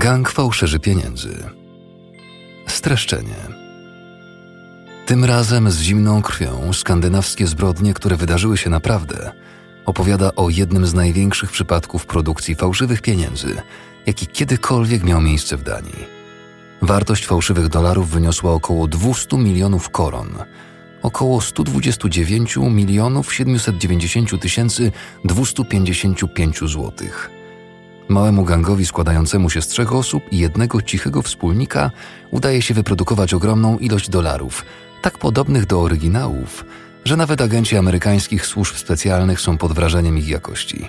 Gang fałszerzy pieniędzy. Streszczenie. Tym razem z zimną krwią skandynawskie zbrodnie, które wydarzyły się naprawdę, opowiada o jednym z największych przypadków produkcji fałszywych pieniędzy, jaki kiedykolwiek miał miejsce w Danii. Wartość fałszywych dolarów wyniosła około 200 milionów koron, około 129 milionów 790 tysięcy 255 złotych. Małemu gangowi składającemu się z trzech osób i jednego cichego wspólnika udaje się wyprodukować ogromną ilość dolarów, tak podobnych do oryginałów, że nawet agenci amerykańskich służb specjalnych są pod wrażeniem ich jakości.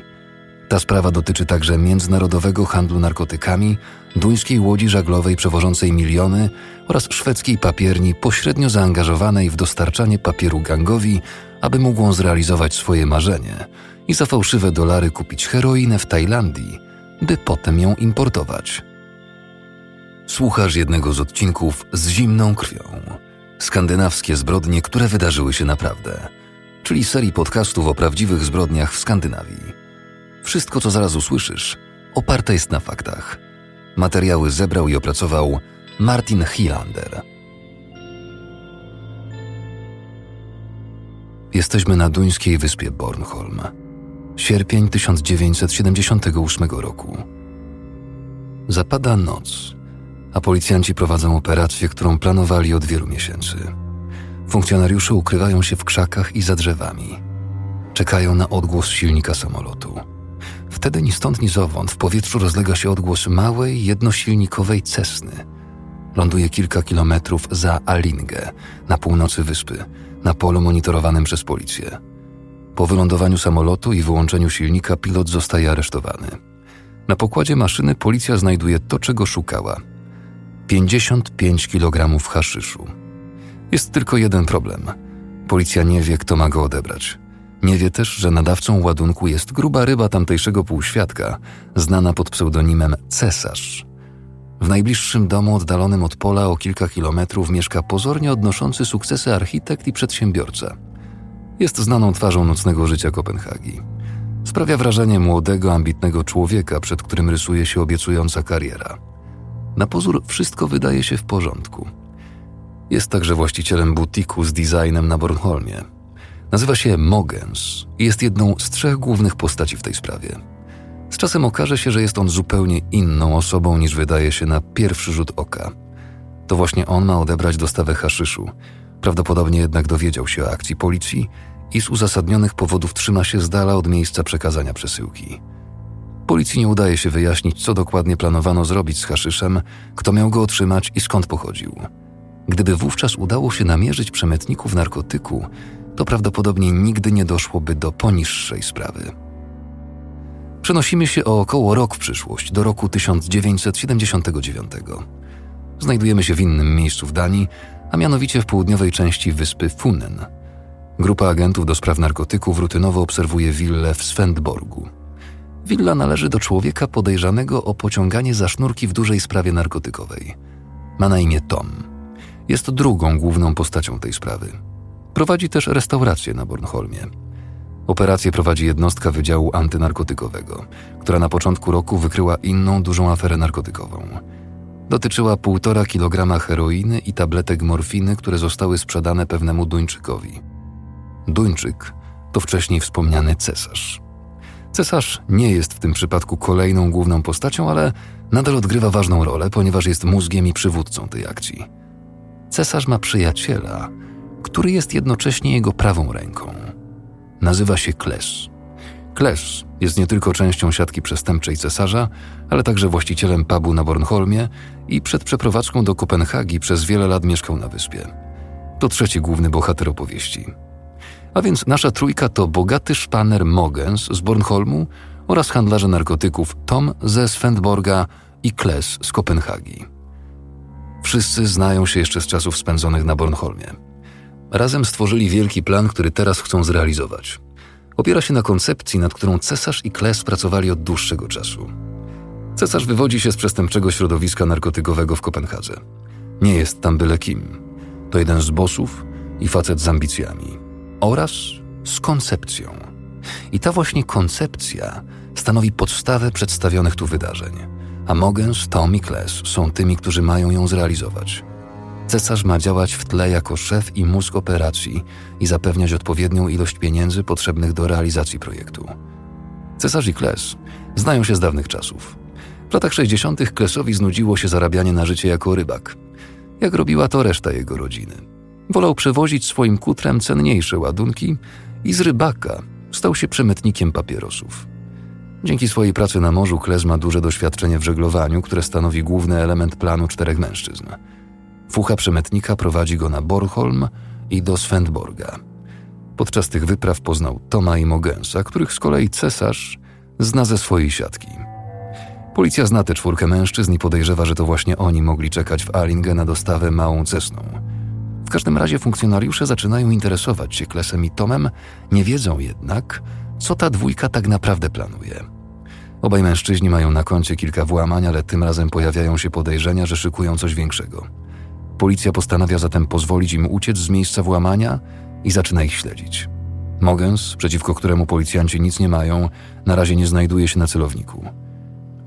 Ta sprawa dotyczy także międzynarodowego handlu narkotykami, duńskiej łodzi żaglowej przewożącej miliony oraz szwedzkiej papierni pośrednio zaangażowanej w dostarczanie papieru gangowi, aby mógł zrealizować swoje marzenie i za fałszywe dolary kupić heroinę w Tajlandii, by potem ją importować. Słuchasz jednego z odcinków z zimną krwią. Skandynawskie zbrodnie, które wydarzyły się naprawdę, czyli serii podcastów o prawdziwych zbrodniach w Skandynawii. Wszystko, co zaraz usłyszysz, oparte jest na faktach. Materiały zebrał i opracował Martin Hilander. Jesteśmy na duńskiej wyspie Bornholm. Sierpień 1978 roku. Zapada noc, a policjanci prowadzą operację, którą planowali od wielu miesięcy. Funkcjonariusze ukrywają się w krzakach i za drzewami. Czekają na odgłos silnika samolotu. Wtedy ni stąd, ni zowąd w powietrzu rozlega się odgłos małej, jednosilnikowej Cessny. Ląduje kilka kilometrów za Alingę, na północy wyspy, na polu monitorowanym przez policję. Po wylądowaniu samolotu i wyłączeniu silnika pilot zostaje aresztowany. Na pokładzie maszyny policja znajduje to, czego szukała. 55 kg haszyszu. Jest tylko jeden problem. Policja nie wie, kto ma go odebrać. Nie wie też, że nadawcą ładunku jest gruba ryba tamtejszego półświadka, znana pod pseudonimem Cesarz. W najbliższym domu oddalonym od pola o kilka kilometrów mieszka pozornie odnoszący sukcesy architekt i przedsiębiorca. Jest znaną twarzą nocnego życia Kopenhagi. Sprawia wrażenie młodego, ambitnego człowieka, przed którym rysuje się obiecująca kariera. Na pozór wszystko wydaje się w porządku. Jest także właścicielem butiku z designem na Bornholmie – Nazywa się Mogens i jest jedną z trzech głównych postaci w tej sprawie. Z czasem okaże się, że jest on zupełnie inną osobą niż wydaje się na pierwszy rzut oka. To właśnie on ma odebrać dostawę haszyszu. Prawdopodobnie jednak dowiedział się o akcji policji i z uzasadnionych powodów trzyma się z dala od miejsca przekazania przesyłki. Policji nie udaje się wyjaśnić, co dokładnie planowano zrobić z haszyszem, kto miał go otrzymać i skąd pochodził. Gdyby wówczas udało się namierzyć przemytników narkotyku, to prawdopodobnie nigdy nie doszłoby do poniższej sprawy. Przenosimy się o około rok w przyszłość, do roku 1979. Znajdujemy się w innym miejscu w Danii, a mianowicie w południowej części wyspy Funen. Grupa agentów do spraw narkotyków rutynowo obserwuje willę w Svendborgu. Willa należy do człowieka podejrzanego o pociąganie za sznurki w dużej sprawie narkotykowej. Ma na imię Tom. Jest drugą główną postacią tej sprawy. Prowadzi też restaurację na Bornholmie. Operację prowadzi jednostka Wydziału Antynarkotykowego, która na początku roku wykryła inną dużą aferę narkotykową. Dotyczyła półtora kilograma heroiny i tabletek morfiny, które zostały sprzedane pewnemu Duńczykowi. Duńczyk to wcześniej wspomniany cesarz. Cesarz nie jest w tym przypadku kolejną główną postacią, ale nadal odgrywa ważną rolę, ponieważ jest mózgiem i przywódcą tej akcji. Cesarz ma przyjaciela, który jest jednocześnie jego prawą ręką. Nazywa się Kles. Kles jest nie tylko częścią siatki przestępczej cesarza, ale także właścicielem pubu na Bornholmie i przed przeprowadzką do Kopenhagi przez wiele lat mieszkał na wyspie. To trzeci główny bohater opowieści. A więc nasza trójka to bogaty szpaner Mogens z Bornholmu oraz handlarze narkotyków Tom ze Svendborga i Kles z Kopenhagi. Wszyscy znają się jeszcze z czasów spędzonych na Bornholmie. Razem stworzyli wielki plan, który teraz chcą zrealizować. Opiera się na koncepcji, nad którą cesarz i Kles pracowali od dłuższego czasu. Cesarz wywodzi się z przestępczego środowiska narkotykowego w Kopenhadze. Nie jest tam byle kim. To jeden z bossów i facet z ambicjami. Oraz z koncepcją. I ta właśnie koncepcja stanowi podstawę przedstawionych tu wydarzeń. a Mogens, Tom i Kles są tymi, którzy mają ją zrealizować. Cesarz ma działać w tle jako szef i mózg operacji i zapewniać odpowiednią ilość pieniędzy potrzebnych do realizacji projektu. Cesarz i Kles znają się z dawnych czasów. W latach 60. Klesowi znudziło się zarabianie na życie jako rybak. Jak robiła to reszta jego rodziny. Wolał przewozić swoim kutrem cenniejsze ładunki i z rybaka stał się przemytnikiem papierosów. Dzięki swojej pracy na morzu Kles ma duże doświadczenie w żeglowaniu, które stanowi główny element planu czterech mężczyzn. Fucha przemytnika prowadzi go na Bornholm i do Svendborga. Podczas tych wypraw poznał Toma i Mogensa, których z kolei cesarz zna ze swojej siatki. Policja zna tę czwórkę mężczyzn i podejrzewa, że to właśnie oni mogli czekać w Alinge na dostawę małą cesną. W każdym razie funkcjonariusze zaczynają interesować się Klesem i Tomem, nie wiedzą jednak, co ta dwójka tak naprawdę planuje. Obaj mężczyźni mają na koncie kilka włamań, ale tym razem pojawiają się podejrzenia, że szykują coś większego. Policja postanawia zatem pozwolić im uciec z miejsca włamania i zaczyna ich śledzić. Mogens, przeciwko któremu policjanci nic nie mają, na razie nie znajduje się na celowniku.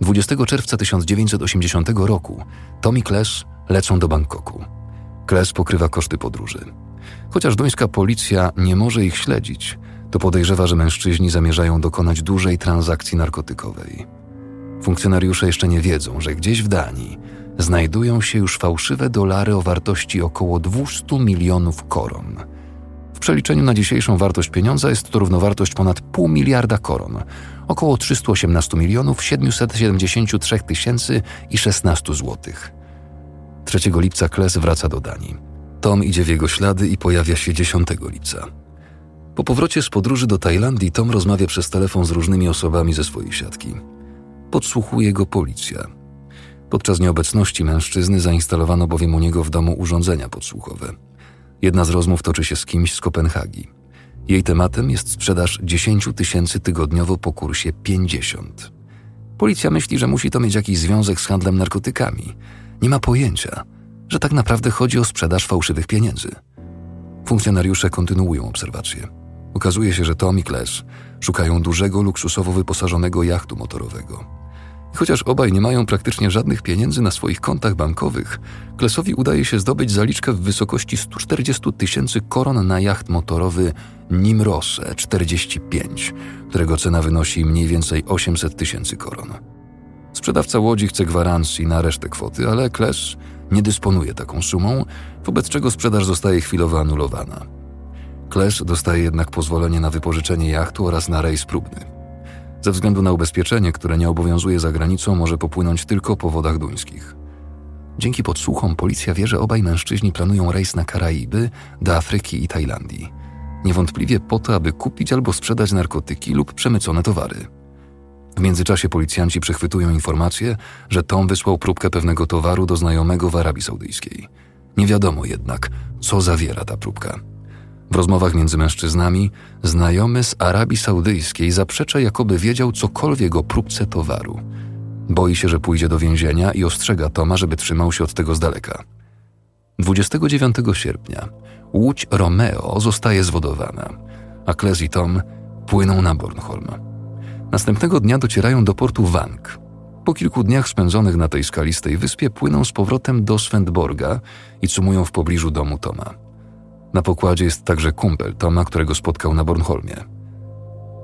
20 czerwca 1980 roku Tom i Kles lecą do Bangkoku. Kles pokrywa koszty podróży. Chociaż duńska policja nie może ich śledzić, to podejrzewa, że mężczyźni zamierzają dokonać dużej transakcji narkotykowej. Funkcjonariusze jeszcze nie wiedzą, że gdzieś w Danii znajdują się już fałszywe dolary o wartości około 200 milionów koron. W przeliczeniu na dzisiejszą wartość pieniądza jest to równowartość ponad pół miliarda koron, około 318 milionów 773 tysięcy i 16 złotych. 3 lipca Kles wraca do Danii. Tom idzie w jego ślady i pojawia się 10 lipca. Po powrocie z podróży do Tajlandii Tom rozmawia przez telefon z różnymi osobami ze swojej siatki. Podsłuchuje go policja. Podczas nieobecności mężczyzny zainstalowano bowiem u niego w domu urządzenia podsłuchowe. Jedna z rozmów toczy się z kimś z Kopenhagi. Jej tematem jest sprzedaż 10 tysięcy tygodniowo po kursie 50. Policja myśli, że musi to mieć jakiś związek z handlem narkotykami. Nie ma pojęcia, że tak naprawdę chodzi o sprzedaż fałszywych pieniędzy. Funkcjonariusze kontynuują obserwacje. Okazuje się, że Tom i Kles szukają dużego, luksusowo wyposażonego jachtu motorowego. I chociaż obaj nie mają praktycznie żadnych pieniędzy na swoich kontach bankowych, Klesowi udaje się zdobyć zaliczkę w wysokości 140 tysięcy koron na jacht motorowy Nimrose 45, którego cena wynosi mniej więcej 800 tysięcy koron. Sprzedawca łodzi chce gwarancji na resztę kwoty, ale Kles nie dysponuje taką sumą, wobec czego sprzedaż zostaje chwilowo anulowana. Kles dostaje jednak pozwolenie na wypożyczenie jachtu oraz na rejs próbny. Ze względu na ubezpieczenie, które nie obowiązuje za granicą, może popłynąć tylko po wodach duńskich. Dzięki podsłuchom policja wie, że obaj mężczyźni planują rejs na Karaiby, do Afryki i Tajlandii. Niewątpliwie po to, aby kupić albo sprzedać narkotyki lub przemycone towary. W międzyczasie policjanci przechwytują informację, że Tom wysłał próbkę pewnego towaru do znajomego w Arabii Saudyjskiej. Nie wiadomo jednak, co zawiera ta próbka. W rozmowach między mężczyznami znajomy z Arabii Saudyjskiej zaprzecza, jakoby wiedział cokolwiek o próbce towaru. Boi się, że pójdzie do więzienia i ostrzega Toma, żeby trzymał się od tego z daleka. 29 sierpnia łódź Romeo zostaje zwodowana, a Kles i Tom płyną na Bornholm. Następnego dnia docierają do portu Wank. Po kilku dniach spędzonych na tej skalistej wyspie płyną z powrotem do Svendborga i cumują w pobliżu domu Toma. Na pokładzie jest także kumpel Toma, którego spotkał na Bornholmie.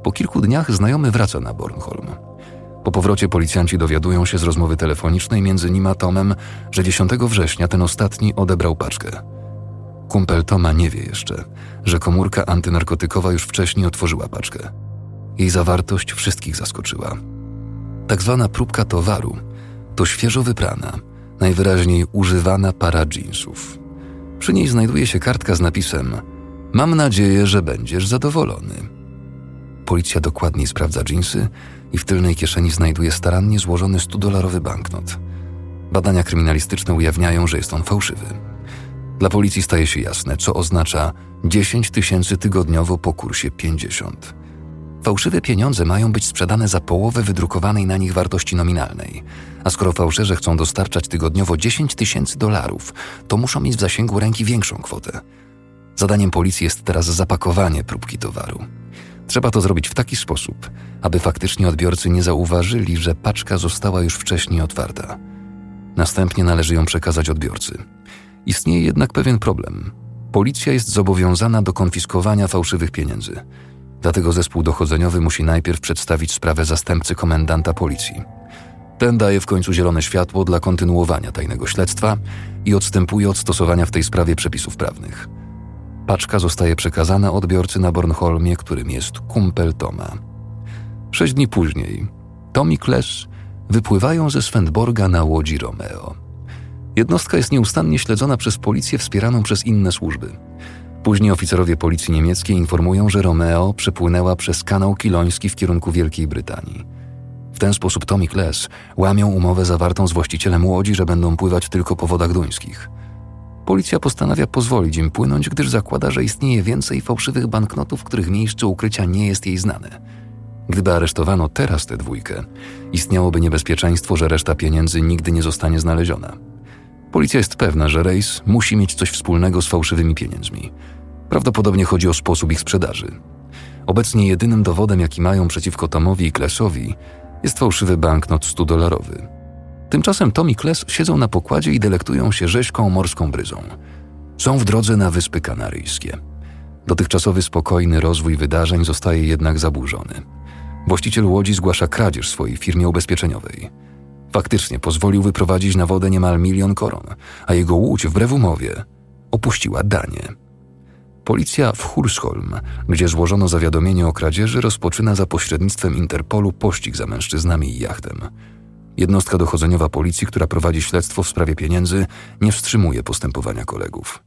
Po kilku dniach znajomy wraca na Bornholm. Po powrocie policjanci dowiadują się z rozmowy telefonicznej między nim a Tomem, że 10 września ten ostatni odebrał paczkę. Kumpel Toma nie wie jeszcze, że komórka antynarkotykowa już wcześniej otworzyła paczkę. Jej zawartość wszystkich zaskoczyła. Tak zwana próbka towaru to świeżo wyprana, najwyraźniej używana para jeansów. Przy niej znajduje się kartka z napisem: Mam nadzieję, że będziesz zadowolony. Policja dokładniej sprawdza dżinsy i w tylnej kieszeni znajduje starannie złożony 100-dolarowy banknot. Badania kryminalistyczne ujawniają, że jest on fałszywy. Dla policji staje się jasne, co oznacza 10 tysięcy tygodniowo po kursie 50. Fałszywe pieniądze mają być sprzedane za połowę wydrukowanej na nich wartości nominalnej. A skoro fałszerze chcą dostarczać tygodniowo 10 tysięcy dolarów, to muszą mieć w zasięgu ręki większą kwotę. Zadaniem policji jest teraz zapakowanie próbki towaru. Trzeba to zrobić w taki sposób, aby faktycznie odbiorcy nie zauważyli, że paczka została już wcześniej otwarta. Następnie należy ją przekazać odbiorcy. Istnieje jednak pewien problem. Policja jest zobowiązana do konfiskowania fałszywych pieniędzy. Dlatego zespół dochodzeniowy musi najpierw przedstawić sprawę zastępcy komendanta policji. Ten daje w końcu zielone światło dla kontynuowania tajnego śledztwa i odstępuje od stosowania w tej sprawie przepisów prawnych. Paczka zostaje przekazana odbiorcy na Bornholmie, którym jest kumpel Toma. Sześć dni później Tom i Kles wypływają ze Svendborga na łodzi Romeo. Jednostka jest nieustannie śledzona przez policję wspieraną przez inne służby. Później oficerowie policji niemieckiej informują, że Romeo przepłynęła przez kanał Kiloński w kierunku Wielkiej Brytanii. W ten sposób Tom i Kles łamią umowę zawartą z właścicielem łodzi, że będą pływać tylko po wodach duńskich – Policja postanawia pozwolić im płynąć, gdyż zakłada, że istnieje więcej fałszywych banknotów, których miejsce ukrycia nie jest jej znane. Gdyby aresztowano teraz tę dwójkę, istniałoby niebezpieczeństwo, że reszta pieniędzy nigdy nie zostanie znaleziona. Policja jest pewna, że rejs musi mieć coś wspólnego z fałszywymi pieniędzmi. Prawdopodobnie chodzi o sposób ich sprzedaży. Obecnie jedynym dowodem, jaki mają przeciwko Tomowi i Klesowi, jest fałszywy banknot 100-dolarowy. Tymczasem Tom i Kles siedzą na pokładzie i delektują się rzeźką morską bryzą. Są w drodze na Wyspy Kanaryjskie. Dotychczasowy spokojny rozwój wydarzeń zostaje jednak zaburzony. Właściciel łodzi zgłasza kradzież swojej firmie ubezpieczeniowej. Faktycznie pozwolił wyprowadzić na wodę niemal milion koron, a jego łódź wbrew umowie opuściła Danię. Policja w Hursholm, gdzie złożono zawiadomienie o kradzieży, rozpoczyna za pośrednictwem Interpolu pościg za mężczyznami i jachtem. Jednostka dochodzeniowa policji, która prowadzi śledztwo w sprawie pieniędzy, nie wstrzymuje postępowania kolegów.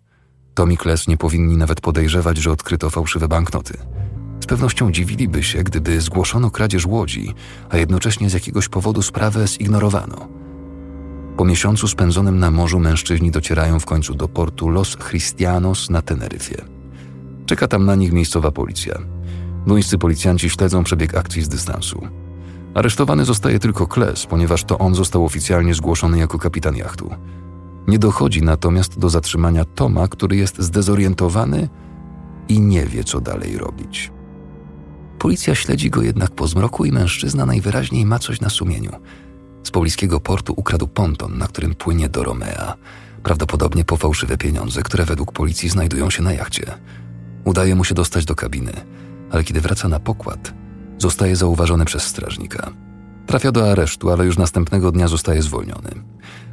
Tom i Kles nie powinni nawet podejrzewać, że odkryto fałszywe banknoty. Z pewnością dziwiliby się, gdyby zgłoszono kradzież łodzi, a jednocześnie z jakiegoś powodu sprawę zignorowano. Po miesiącu spędzonym na morzu mężczyźni docierają w końcu do portu Los Cristianos na Teneryfie. Czeka tam na nich miejscowa policja. Duńscy policjanci śledzą przebieg akcji z dystansu. Aresztowany zostaje tylko Kles, ponieważ to on został oficjalnie zgłoszony jako kapitan jachtu. Nie dochodzi natomiast do zatrzymania Toma, który jest zdezorientowany i nie wie, co dalej robić. Policja śledzi go jednak po zmroku i mężczyzna najwyraźniej ma coś na sumieniu. Z pobliskiego portu ukradł ponton, na którym płynie do Romea, prawdopodobnie po fałszywe pieniądze, które według policji znajdują się na jachcie. Udaje mu się dostać do kabiny, ale kiedy wraca na pokład, Zostaje zauważony przez strażnika. Trafia do aresztu, ale już następnego dnia zostaje zwolniony.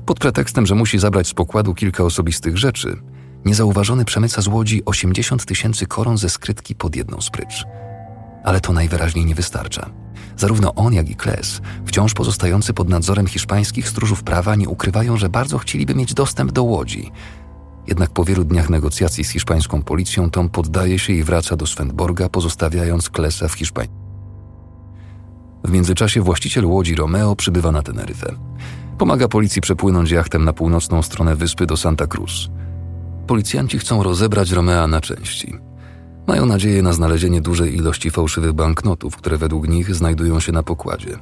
Pod pretekstem, że musi zabrać z pokładu kilka osobistych rzeczy, niezauważony przemyca z łodzi 80 tysięcy koron ze skrytki pod jedną sprycz. Ale to najwyraźniej nie wystarcza. Zarówno on, jak i Kles, wciąż pozostający pod nadzorem hiszpańskich stróżów prawa, nie ukrywają, że bardzo chcieliby mieć dostęp do łodzi. Jednak po wielu dniach negocjacji z hiszpańską policją Tom poddaje się i wraca do Svendborga, pozostawiając Klesa w Hiszpanii. W międzyczasie właściciel łodzi Romeo przybywa na Teneryfę. Pomaga policji przepłynąć jachtem na północną stronę wyspy do Santa Cruz. Policjanci chcą rozebrać Romea na części. Mają nadzieję na znalezienie dużej ilości fałszywych banknotów, które według nich znajdują się na pokładzie.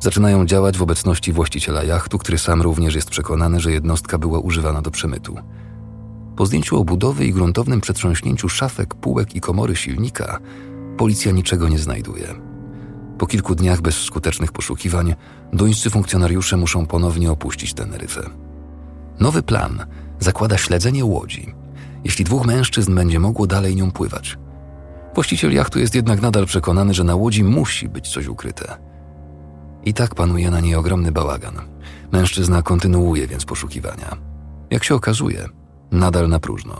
Zaczynają działać w obecności właściciela jachtu, który sam również jest przekonany, że jednostka była używana do przemytu. Po zdjęciu obudowy i gruntownym przetrząśnięciu szafek, półek i komory silnika, policja niczego nie znajduje. Po kilku dniach bezskutecznych poszukiwań, duńscy funkcjonariusze muszą ponownie opuścić Teneryfę. Nowy plan zakłada śledzenie łodzi, jeśli dwóch mężczyzn będzie mogło dalej nią pływać. Właściciel jachtu jest jednak nadal przekonany, że na łodzi musi być coś ukryte. I tak panuje na niej ogromny bałagan. Mężczyzna kontynuuje więc poszukiwania. Jak się okazuje, nadal na próżno.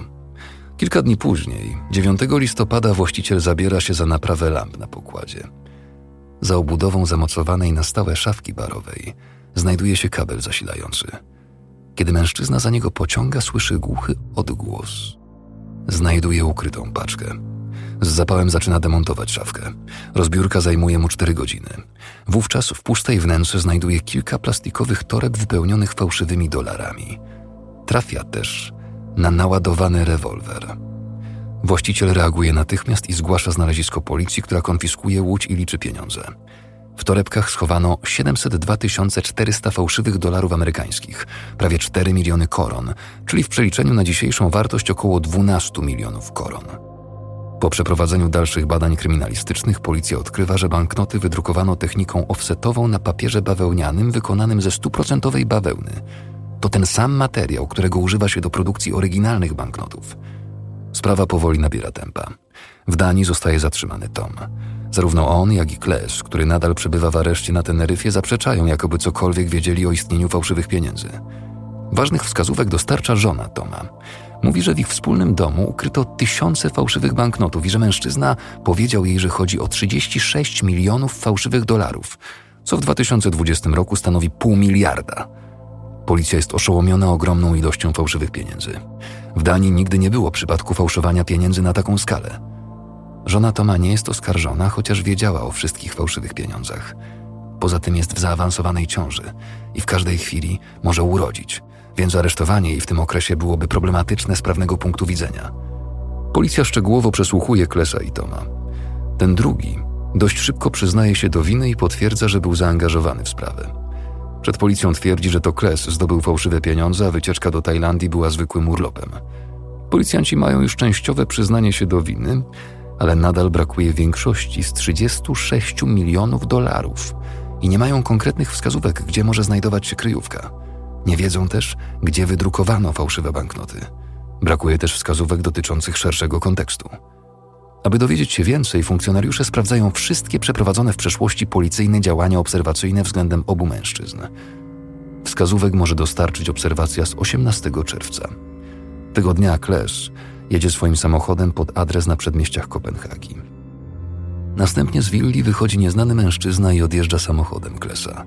Kilka dni później, 9 listopada, właściciel zabiera się za naprawę lamp na pokładzie. Za obudową zamocowanej na stałe szafki barowej znajduje się kabel zasilający. Kiedy mężczyzna za niego pociąga, słyszy głuchy odgłos. Znajduje ukrytą paczkę. Z zapałem zaczyna demontować szafkę. Rozbiórka zajmuje mu cztery godziny. Wówczas w pustej wnętrze znajduje kilka plastikowych toreb wypełnionych fałszywymi dolarami. Trafia też na naładowany rewolwer. Właściciel reaguje natychmiast i zgłasza znalezisko policji, która konfiskuje łódź i liczy pieniądze. W torebkach schowano 702 400 fałszywych dolarów amerykańskich, prawie 4 miliony koron, czyli w przeliczeniu na dzisiejszą wartość około 12 milionów koron. Po przeprowadzeniu dalszych badań kryminalistycznych policja odkrywa, że banknoty wydrukowano techniką offsetową na papierze bawełnianym wykonanym ze stuprocentowej bawełny. To ten sam materiał, którego używa się do produkcji oryginalnych banknotów. Sprawa powoli nabiera tempa. W Danii zostaje zatrzymany Tom. Zarówno on, jak i Kles, który nadal przebywa w areszcie na Teneryfie, zaprzeczają, jakoby cokolwiek wiedzieli o istnieniu fałszywych pieniędzy. Ważnych wskazówek dostarcza żona Toma. Mówi, że w ich wspólnym domu ukryto tysiące fałszywych banknotów i że mężczyzna powiedział jej, że chodzi o 36 milionów fałszywych dolarów, co w 2020 roku stanowi pół miliarda. Policja jest oszołomiona ogromną ilością fałszywych pieniędzy. W Danii nigdy nie było przypadku fałszowania pieniędzy na taką skalę. Żona Toma nie jest oskarżona, chociaż wiedziała o wszystkich fałszywych pieniądzach. Poza tym jest w zaawansowanej ciąży i w każdej chwili może urodzić, więc aresztowanie jej w tym okresie byłoby problematyczne z prawnego punktu widzenia. Policja szczegółowo przesłuchuje Klesa i Toma. Ten drugi dość szybko przyznaje się do winy i potwierdza, że był zaangażowany w sprawę. Przed policją twierdzi, że to Kles zdobył fałszywe pieniądze, a wycieczka do Tajlandii była zwykłym urlopem. Policjanci mają już częściowe przyznanie się do winy, ale nadal brakuje większości z 36 milionów dolarów i nie mają konkretnych wskazówek, gdzie może znajdować się kryjówka. Nie wiedzą też, gdzie wydrukowano fałszywe banknoty. Brakuje też wskazówek dotyczących szerszego kontekstu. Aby dowiedzieć się więcej, funkcjonariusze sprawdzają wszystkie przeprowadzone w przeszłości policyjne działania obserwacyjne względem obu mężczyzn. Wskazówek może dostarczyć obserwacja z 18 czerwca. Tego dnia Kles jedzie swoim samochodem pod adres na przedmieściach Kopenhagi. Następnie z willi wychodzi nieznany mężczyzna i odjeżdża samochodem Klesa.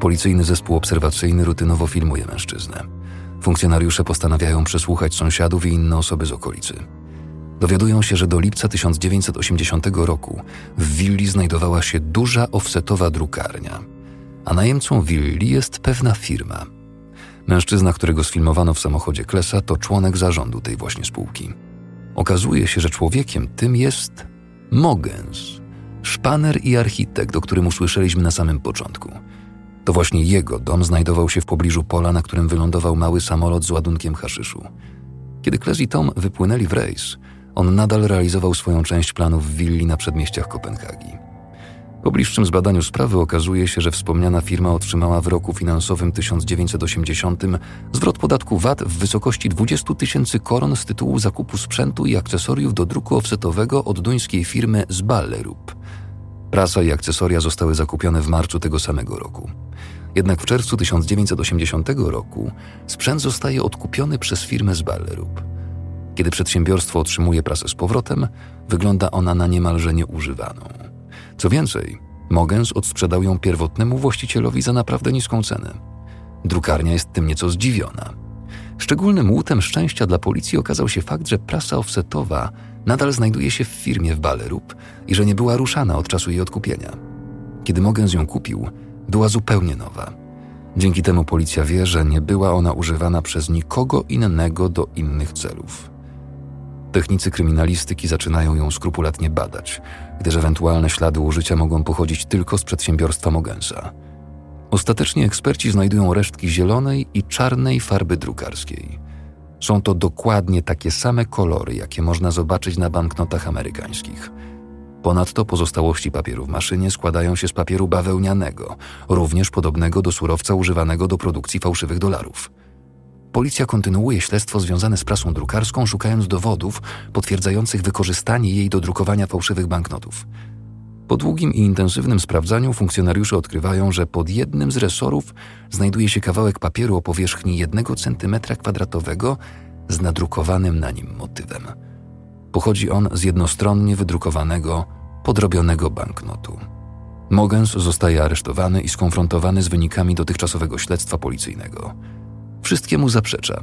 Policyjny zespół obserwacyjny rutynowo filmuje mężczyznę. Funkcjonariusze postanawiają przesłuchać sąsiadów i inne osoby z okolicy. Dowiadują się, że do lipca 1980 roku w willi znajdowała się duża offsetowa drukarnia, a najemcą willi jest pewna firma. Mężczyzna, którego sfilmowano w samochodzie Klesa, to członek zarządu tej właśnie spółki. Okazuje się, że człowiekiem tym jest Mogens, szpaner i architekt, o którym usłyszeliśmy na samym początku. To właśnie jego dom znajdował się w pobliżu pola, na którym wylądował mały samolot z ładunkiem haszyszu. Kiedy Kles i Tom wypłynęli w rejs, on nadal realizował swoją część planów w willi na przedmieściach Kopenhagi. Po bliższym zbadaniu sprawy okazuje się, że wspomniana firma otrzymała w roku finansowym 1980 zwrot podatku VAT w wysokości 20 tysięcy koron z tytułu zakupu sprzętu i akcesoriów do druku offsetowego od duńskiej firmy Zballerup. Prasa i akcesoria zostały zakupione w marcu tego samego roku. Jednak w czerwcu 1980 roku sprzęt zostaje odkupiony przez firmę Zballerup. Kiedy przedsiębiorstwo otrzymuje prasę z powrotem, wygląda ona na niemalże nieużywaną. Co więcej, Mogens odsprzedał ją pierwotnemu właścicielowi za naprawdę niską cenę. Drukarnia jest tym nieco zdziwiona. Szczególnym łutem szczęścia dla policji okazał się fakt, że prasa offsetowa nadal znajduje się w firmie w Balerup i że nie była ruszana od czasu jej odkupienia. Kiedy Mogens ją kupił, była zupełnie nowa. Dzięki temu policja wie, że nie była ona używana przez nikogo innego do innych celów. Technicy kryminalistyki zaczynają ją skrupulatnie badać, gdyż ewentualne ślady użycia mogą pochodzić tylko z przedsiębiorstwa Mogensa. Ostatecznie eksperci znajdują resztki zielonej i czarnej farby drukarskiej. Są to dokładnie takie same kolory, jakie można zobaczyć na banknotach amerykańskich. Ponadto pozostałości papieru w maszynie składają się z papieru bawełnianego, również podobnego do surowca używanego do produkcji fałszywych dolarów. Policja kontynuuje śledztwo związane z prasą drukarską, szukając dowodów potwierdzających wykorzystanie jej do drukowania fałszywych banknotów. Po długim i intensywnym sprawdzaniu funkcjonariusze odkrywają, że pod jednym z resorów znajduje się kawałek papieru o powierzchni 1 cm kwadratowego z nadrukowanym na nim motywem. Pochodzi on z jednostronnie wydrukowanego, podrobionego banknotu. Mogens zostaje aresztowany i skonfrontowany z wynikami dotychczasowego śledztwa policyjnego. Wszystkiemu zaprzecza.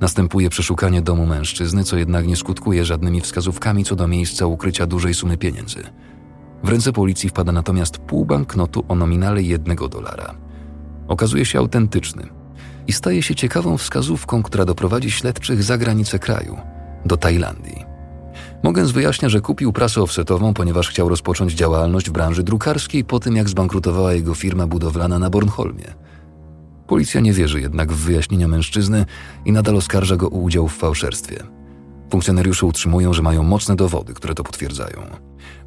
Następuje przeszukanie domu mężczyzny, co jednak nie skutkuje żadnymi wskazówkami co do miejsca ukrycia dużej sumy pieniędzy. W ręce policji wpada natomiast pół banknotu o nominale jednego dolara. Okazuje się autentyczny i staje się ciekawą wskazówką, która doprowadzi śledczych za granicę kraju, do Tajlandii. Mogens wyjaśnia, że kupił prasę offsetową, ponieważ chciał rozpocząć działalność w branży drukarskiej po tym, jak zbankrutowała jego firma budowlana na Bornholmie. Policja nie wierzy jednak w wyjaśnienia mężczyzny i nadal oskarża go o udział w fałszerstwie. Funkcjonariusze utrzymują, że mają mocne dowody, które to potwierdzają.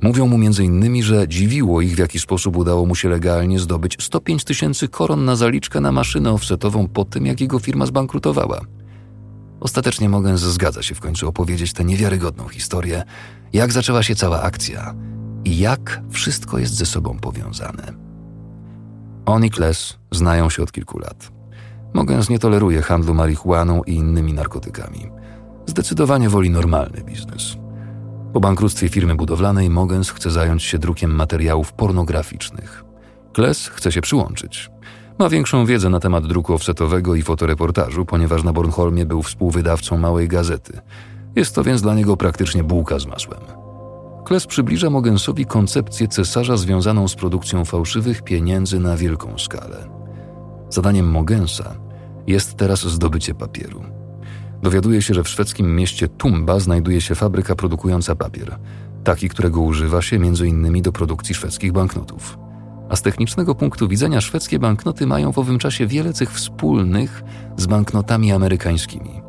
Mówią mu m.in., że dziwiło ich, w jaki sposób udało mu się legalnie zdobyć 105 tysięcy koron na zaliczkę na maszynę offsetową po tym, jak jego firma zbankrutowała. Ostatecznie Mogens zgadza się w końcu opowiedzieć tę niewiarygodną historię, jak zaczęła się cała akcja i jak wszystko jest ze sobą powiązane. On i Kles znają się od kilku lat. Mogens nie toleruje handlu marihuaną i innymi narkotykami. Zdecydowanie woli normalny biznes. Po bankructwie firmy budowlanej Mogens chce zająć się drukiem materiałów pornograficznych. Kles chce się przyłączyć. Ma większą wiedzę na temat druku offsetowego i fotoreportażu, ponieważ na Bornholmie był współwydawcą małej gazety. Jest to więc dla niego praktycznie bułka z masłem. Kles przybliża Mogensowi koncepcję cesarza związaną z produkcją fałszywych pieniędzy na wielką skalę. Zadaniem Mogensa jest teraz zdobycie papieru. Dowiaduje się, że w szwedzkim mieście Tumba znajduje się fabryka produkująca papier, taki, którego używa się m.in. do produkcji szwedzkich banknotów. A z technicznego punktu widzenia szwedzkie banknoty mają w owym czasie wiele cech wspólnych z banknotami amerykańskimi.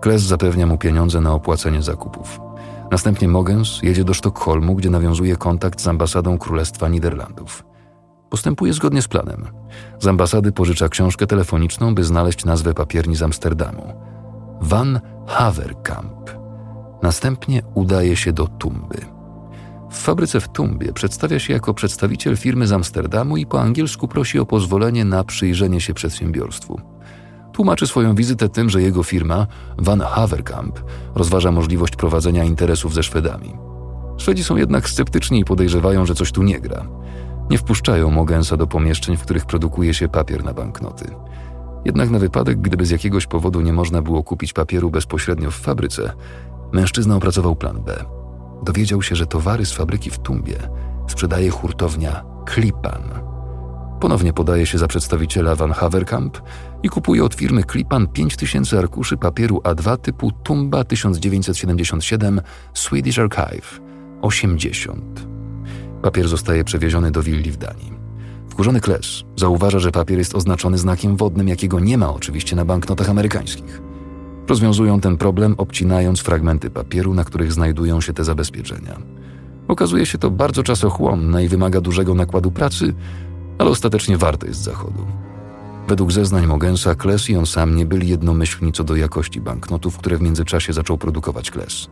Kles zapewnia mu pieniądze na opłacenie zakupów. Następnie Mogens jedzie do Sztokholmu, gdzie nawiązuje kontakt z ambasadą Królestwa Niderlandów. Postępuje zgodnie z planem. Z ambasady pożycza książkę telefoniczną, by znaleźć nazwę papierni z Amsterdamu. Van Haverkamp. Następnie udaje się do Tumby. W fabryce w Tumbie przedstawia się jako przedstawiciel firmy z Amsterdamu i po angielsku prosi o pozwolenie na przyjrzenie się przedsiębiorstwu. Tłumaczy swoją wizytę tym, że jego firma, Van Haverkamp, rozważa możliwość prowadzenia interesów ze Szwedami. Szwedzi są jednak sceptyczni i podejrzewają, że coś tu nie gra. Nie wpuszczają Mogensa do pomieszczeń, w których produkuje się papier na banknoty. Jednak na wypadek, gdyby z jakiegoś powodu nie można było kupić papieru bezpośrednio w fabryce, mężczyzna opracował plan B. Dowiedział się, że towary z fabryki w Tumbie sprzedaje hurtownia Klipan. Ponownie podaje się za przedstawiciela Van Haverkamp i kupuje od firmy Klipan 5000 arkuszy papieru A2 typu Tumba 1977 Swedish Archive 80. Papier zostaje przewieziony do willi w Danii. Wkurzony Kles zauważa, że papier jest oznaczony znakiem wodnym, jakiego nie ma oczywiście na banknotach amerykańskich. Rozwiązują ten problem, obcinając fragmenty papieru, na których znajdują się te zabezpieczenia. Okazuje się to bardzo czasochłonne i wymaga dużego nakładu pracy, ale ostatecznie warte jest zachodu. Według zeznań Mogensa, Kles i on sam nie byli jednomyślni co do jakości banknotów, które w międzyczasie zaczął produkować Kles.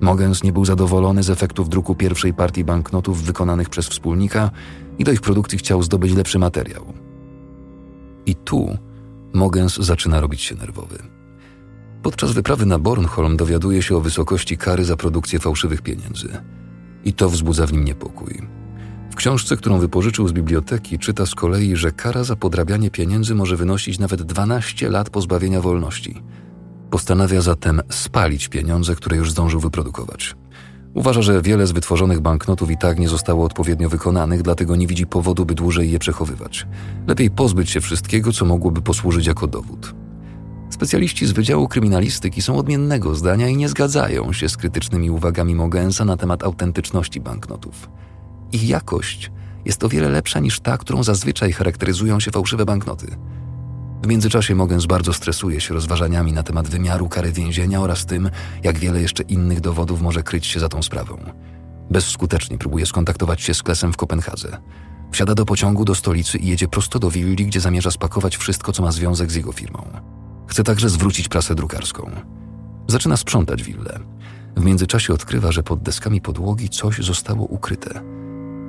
Mogens nie był zadowolony z efektów druku pierwszej partii banknotów wykonanych przez wspólnika i do ich produkcji chciał zdobyć lepszy materiał. I tu Mogens zaczyna robić się nerwowy. Podczas wyprawy na Bornholm dowiaduje się o wysokości kary za produkcję fałszywych pieniędzy. I to wzbudza w nim niepokój. Książce, którą wypożyczył z biblioteki, czyta z kolei, że kara za podrabianie pieniędzy może wynosić nawet 12 lat pozbawienia wolności – Postanawia zatem spalić pieniądze, które już zdążył wyprodukować. Uważa, że wiele z wytworzonych banknotów i tak nie zostało odpowiednio wykonanych, dlatego nie widzi powodu, by dłużej je przechowywać. Lepiej pozbyć się wszystkiego, co mogłoby posłużyć jako dowód. Specjaliści z Wydziału Kryminalistyki są odmiennego zdania i nie zgadzają się z krytycznymi uwagami Mogensa na temat autentyczności banknotów. Ich jakość jest o wiele lepsza niż ta, którą zazwyczaj charakteryzują się fałszywe banknoty – w międzyczasie Mogens bardzo stresuje się rozważaniami na temat wymiaru kary więzienia oraz tym, jak wiele jeszcze innych dowodów może kryć się za tą sprawą. Bezskutecznie próbuje skontaktować się z Klesem w Kopenhadze. Wsiada do pociągu do stolicy i jedzie prosto do willi, gdzie zamierza spakować wszystko, co ma związek z jego firmą. Chce także zwrócić prasę drukarską. Zaczyna sprzątać willę. W międzyczasie odkrywa, że pod deskami podłogi coś zostało ukryte.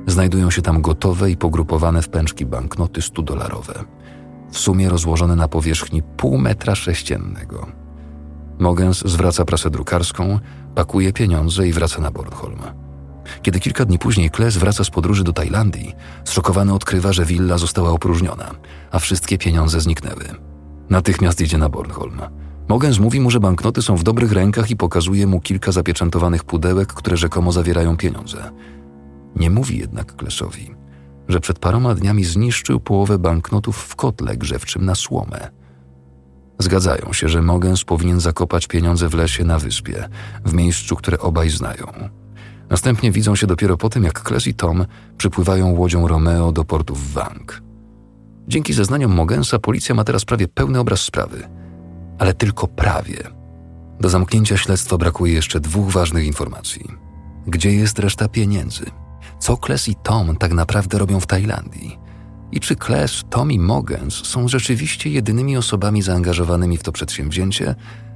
Znajdują się tam gotowe i pogrupowane w pęczki banknoty 100-dolarowe w sumie rozłożone na powierzchni pół metra sześciennego. Mogens zwraca prasę drukarską, pakuje pieniądze i wraca na Bornholm. Kiedy kilka dni później Kles wraca z podróży do Tajlandii, zszokowany odkrywa, że willa została opróżniona, a wszystkie pieniądze zniknęły. Natychmiast jedzie na Bornholm. Mogens mówi mu, że banknoty są w dobrych rękach i pokazuje mu kilka zapieczętowanych pudełek, które rzekomo zawierają pieniądze. Nie mówi jednak Klesowi, że przed paroma dniami zniszczył połowę banknotów w kotle grzewczym na słomę. Zgadzają się, że Mogens powinien zakopać pieniądze w lesie na wyspie, w miejscu, które obaj znają. Następnie widzą się dopiero po tym, jak Kles i Tom przypływają łodzią Romeo do portu w Wang. Dzięki zeznaniom Mogensa policja ma teraz prawie pełny obraz sprawy. Ale tylko prawie. Do zamknięcia śledztwa brakuje jeszcze dwóch ważnych informacji. Gdzie jest reszta pieniędzy? Co Kles i Tom tak naprawdę robią w Tajlandii? I czy Kles, Tom i Mogens są rzeczywiście jedynymi osobami zaangażowanymi w to przedsięwzięcie,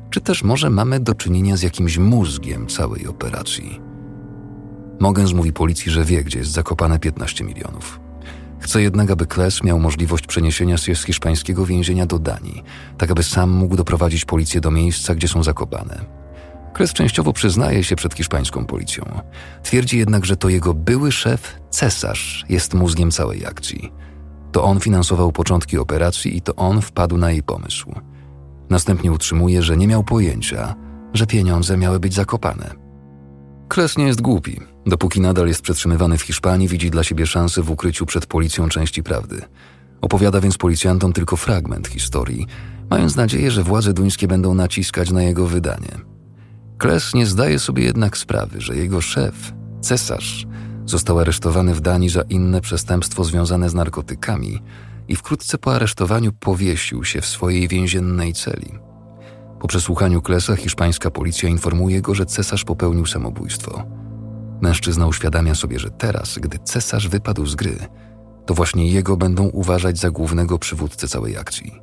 czy też może mamy do czynienia z jakimś mózgiem całej operacji? Mogens mówi policji, że wie, gdzie jest zakopane 15 milionów. Chce jednak, aby Kles miał możliwość przeniesienia się z hiszpańskiego więzienia do Danii, tak aby sam mógł doprowadzić policję do miejsca, gdzie są zakopane. Kles częściowo przyznaje się przed hiszpańską policją. Twierdzi jednak, że to jego były szef, cesarz, jest mózgiem całej akcji. To on finansował początki operacji i to on wpadł na jej pomysł. Następnie utrzymuje, że nie miał pojęcia, że pieniądze miały być zakopane. Kles nie jest głupi. Dopóki nadal jest przetrzymywany w Hiszpanii, widzi dla siebie szansę w ukryciu przed policją części prawdy. Opowiada więc policjantom tylko fragment historii, mając nadzieję, że władze duńskie będą naciskać na jego wydanie. Kles nie zdaje sobie jednak sprawy, że jego szef, cesarz, został aresztowany w Danii za inne przestępstwo związane z narkotykami i wkrótce po aresztowaniu powiesił się w swojej więziennej celi. Po przesłuchaniu Klesa hiszpańska policja informuje go, że cesarz popełnił samobójstwo. Mężczyzna uświadamia sobie, że teraz, gdy cesarz wypadł z gry, to właśnie jego będą uważać za głównego przywódcę całej akcji.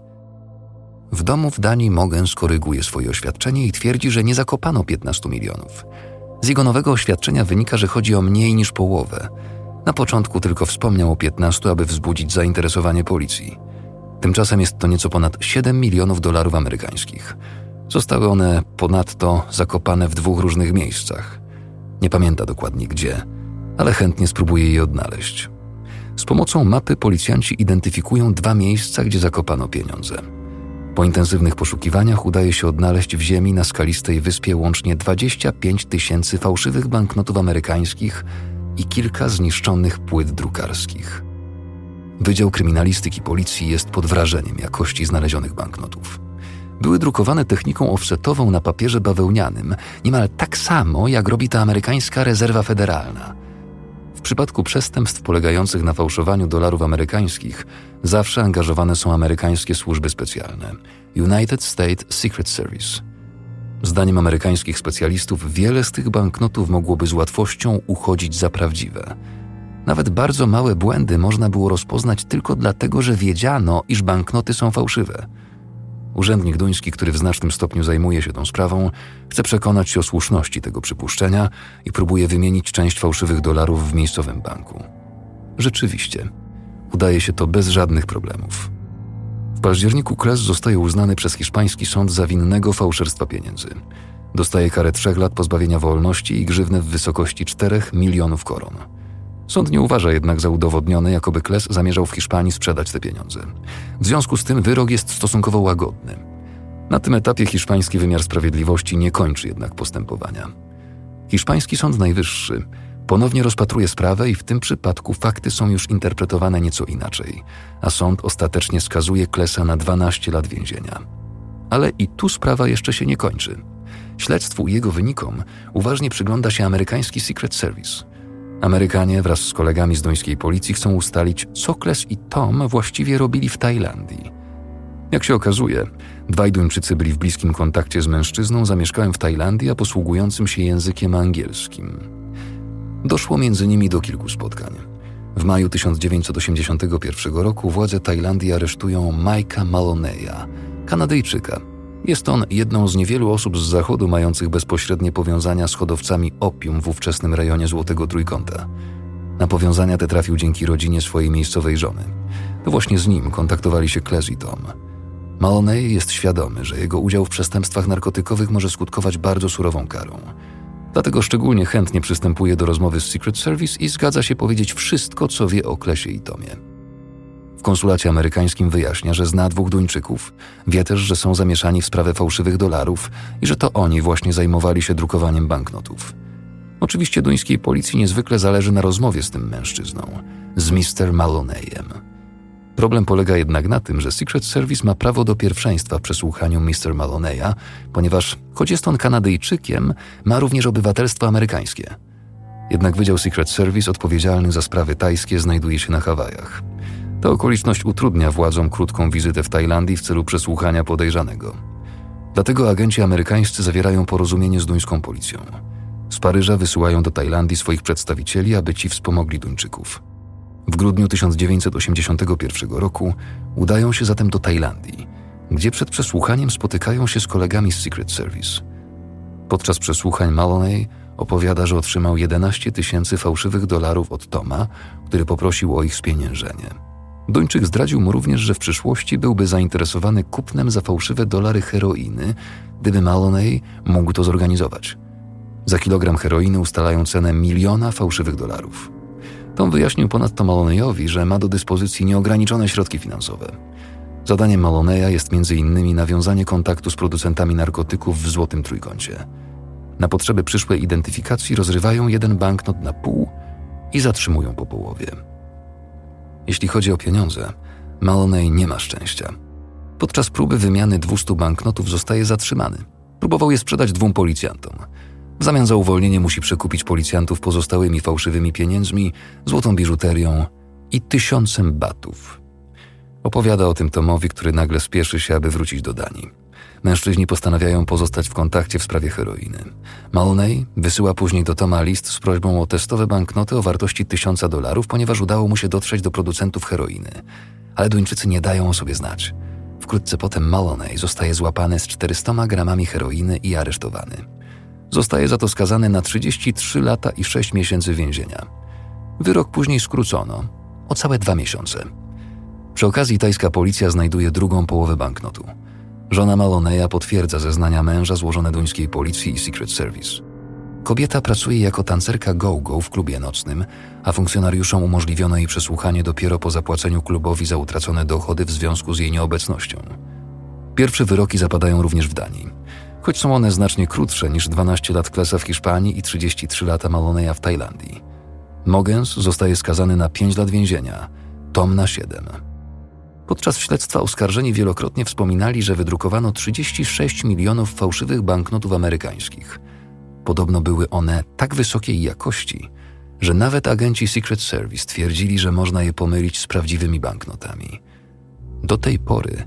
W domu w Danii Mogen skoryguje swoje oświadczenie i twierdzi, że nie zakopano 15 milionów. Z jego nowego oświadczenia wynika, że chodzi o mniej niż połowę. Na początku tylko wspomniał o 15, aby wzbudzić zainteresowanie policji. Tymczasem jest to nieco ponad 7 milionów dolarów amerykańskich – Zostały one ponadto zakopane w dwóch różnych miejscach. Nie pamięta dokładnie gdzie, ale chętnie spróbuje je odnaleźć. Z pomocą mapy policjanci identyfikują dwa miejsca, gdzie zakopano pieniądze. Po intensywnych poszukiwaniach udaje się odnaleźć w ziemi na skalistej wyspie łącznie 25 tysięcy fałszywych banknotów amerykańskich i kilka zniszczonych płyt drukarskich. Wydział Kryminalistyki Policji jest pod wrażeniem jakości znalezionych banknotów były drukowane techniką offsetową na papierze bawełnianym, niemal tak samo jak robi to amerykańska rezerwa federalna. W przypadku przestępstw polegających na fałszowaniu dolarów amerykańskich zawsze angażowane są amerykańskie służby specjalne United States Secret Service. Zdaniem amerykańskich specjalistów wiele z tych banknotów mogłoby z łatwością uchodzić za prawdziwe. Nawet bardzo małe błędy można było rozpoznać tylko dlatego, że wiedziano, iż banknoty są fałszywe – Urzędnik duński, który w znacznym stopniu zajmuje się tą sprawą, chce przekonać się o słuszności tego przypuszczenia i próbuje wymienić część fałszywych dolarów w miejscowym banku. Rzeczywiście, udaje się to bez żadnych problemów. W październiku Kles zostaje uznany przez hiszpański sąd za winnego fałszerstwa pieniędzy. Dostaje karę trzech lat pozbawienia wolności i grzywnę w wysokości 4 milionów koron. Sąd nie uważa jednak za udowodnione, jakoby Kles zamierzał w Hiszpanii sprzedać te pieniądze. W związku z tym wyrok jest stosunkowo łagodny. Na tym etapie hiszpański wymiar sprawiedliwości nie kończy jednak postępowania. Hiszpański Sąd Najwyższy ponownie rozpatruje sprawę i w tym przypadku fakty są już interpretowane nieco inaczej, a sąd ostatecznie skazuje Klesa na 12 lat więzienia. Ale i tu sprawa jeszcze się nie kończy. Śledztwu i jego wynikom uważnie przygląda się amerykański Secret Service – Amerykanie wraz z kolegami z duńskiej policji chcą ustalić, co Kles i Tom właściwie robili w Tajlandii. Jak się okazuje, dwaj Duńczycy byli w bliskim kontakcie z mężczyzną zamieszkałym w Tajlandii, a posługującym się językiem angielskim. Doszło między nimi do kilku spotkań. W maju 1981 roku władze Tajlandii aresztują Mike'a Maloneya, Kanadyjczyka, jest on jedną z niewielu osób z Zachodu mających bezpośrednie powiązania z hodowcami opium w ówczesnym rejonie Złotego Trójkąta. Na powiązania te trafił dzięki rodzinie swojej miejscowej żony. To właśnie z nim kontaktowali się Kles i Tom. Maloney jest świadomy, że jego udział w przestępstwach narkotykowych może skutkować bardzo surową karą. Dlatego szczególnie chętnie przystępuje do rozmowy z Secret Service i zgadza się powiedzieć wszystko, co wie o Klesie i Tomie. W konsulacie amerykańskim wyjaśnia, że zna dwóch Duńczyków, wie też, że są zamieszani w sprawę fałszywych dolarów i że to oni właśnie zajmowali się drukowaniem banknotów. Oczywiście duńskiej policji niezwykle zależy na rozmowie z tym mężczyzną, z Mr. Maloneyem. Problem polega jednak na tym, że Secret Service ma prawo do pierwszeństwa w przesłuchaniu Mr. Maloneya, ponieważ, choć jest on Kanadyjczykiem, ma również obywatelstwo amerykańskie. Jednak Wydział Secret Service odpowiedzialny za sprawy tajskie znajduje się na Hawajach. Ta okoliczność utrudnia władzom krótką wizytę w Tajlandii w celu przesłuchania podejrzanego. Dlatego agenci amerykańscy zawierają porozumienie z duńską policją. Z Paryża wysyłają do Tajlandii swoich przedstawicieli, aby ci wspomogli Duńczyków. W grudniu 1981 roku udają się zatem do Tajlandii, gdzie przed przesłuchaniem spotykają się z kolegami z Secret Service. Podczas przesłuchań Maloney opowiada, że otrzymał 11 tysięcy fałszywych dolarów od Toma, który poprosił o ich spieniężenie. Duńczyk zdradził mu również, że w przyszłości byłby zainteresowany kupnem za fałszywe dolary heroiny, gdyby Maloney mógł to zorganizować. Za kilogram heroiny ustalają cenę miliona fałszywych dolarów. Tom wyjaśnił ponadto Maloneyowi, że ma do dyspozycji nieograniczone środki finansowe. Zadaniem Maloneya jest m.in. nawiązanie kontaktu z producentami narkotyków w Złotym Trójkącie. Na potrzeby przyszłej identyfikacji rozrywają jeden banknot na pół i zatrzymują po połowie. Jeśli chodzi o pieniądze, Maloney nie ma szczęścia. Podczas próby wymiany 200 banknotów zostaje zatrzymany. Próbował je sprzedać dwóm policjantom. W zamian za uwolnienie musi przekupić policjantów pozostałymi fałszywymi pieniędzmi, złotą biżuterią i tysiącem batów. Opowiada o tym Tomowi, który nagle spieszy się, aby wrócić do Danii. Mężczyźni postanawiają pozostać w kontakcie w sprawie heroiny. Maloney wysyła później do Toma list z prośbą o testowe banknoty o wartości tysiąca dolarów, ponieważ udało mu się dotrzeć do producentów heroiny. Ale Duńczycy nie dają o sobie znać. Wkrótce potem Maloney zostaje złapany z 400 gramami heroiny i aresztowany. Zostaje za to skazany na 33 lata i 6 miesięcy więzienia. Wyrok później skrócono o całe dwa miesiące. Przy okazji tajska policja znajduje drugą połowę banknotu. Żona Maloneya potwierdza zeznania męża złożone duńskiej policji i Secret Service. Kobieta pracuje jako tancerka go-go w klubie nocnym, a funkcjonariuszom umożliwiono jej przesłuchanie dopiero po zapłaceniu klubowi za utracone dochody w związku z jej nieobecnością. Pierwsze wyroki zapadają również w Danii, choć są one znacznie krótsze niż 12 lat Klesa w Hiszpanii i 33 lata Maloneya w Tajlandii. Mogens zostaje skazany na 5 lat więzienia, Tom na 7. Podczas śledztwa oskarżeni wielokrotnie wspominali, że wydrukowano 36 milionów fałszywych banknotów amerykańskich. Podobno były one tak wysokiej jakości, że nawet agenci Secret Service twierdzili, że można je pomylić z prawdziwymi banknotami. Do tej pory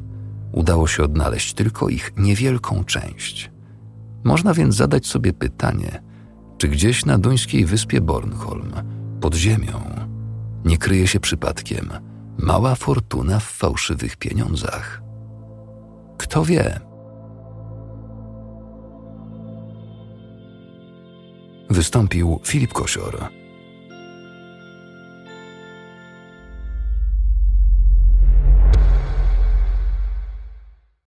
udało się odnaleźć tylko ich niewielką część. Można więc zadać sobie pytanie, czy gdzieś na duńskiej wyspie Bornholm, pod ziemią, nie kryje się przypadkiem mała fortuna w fałszywych pieniądzach. Kto wie? Wystąpił Filip Kosior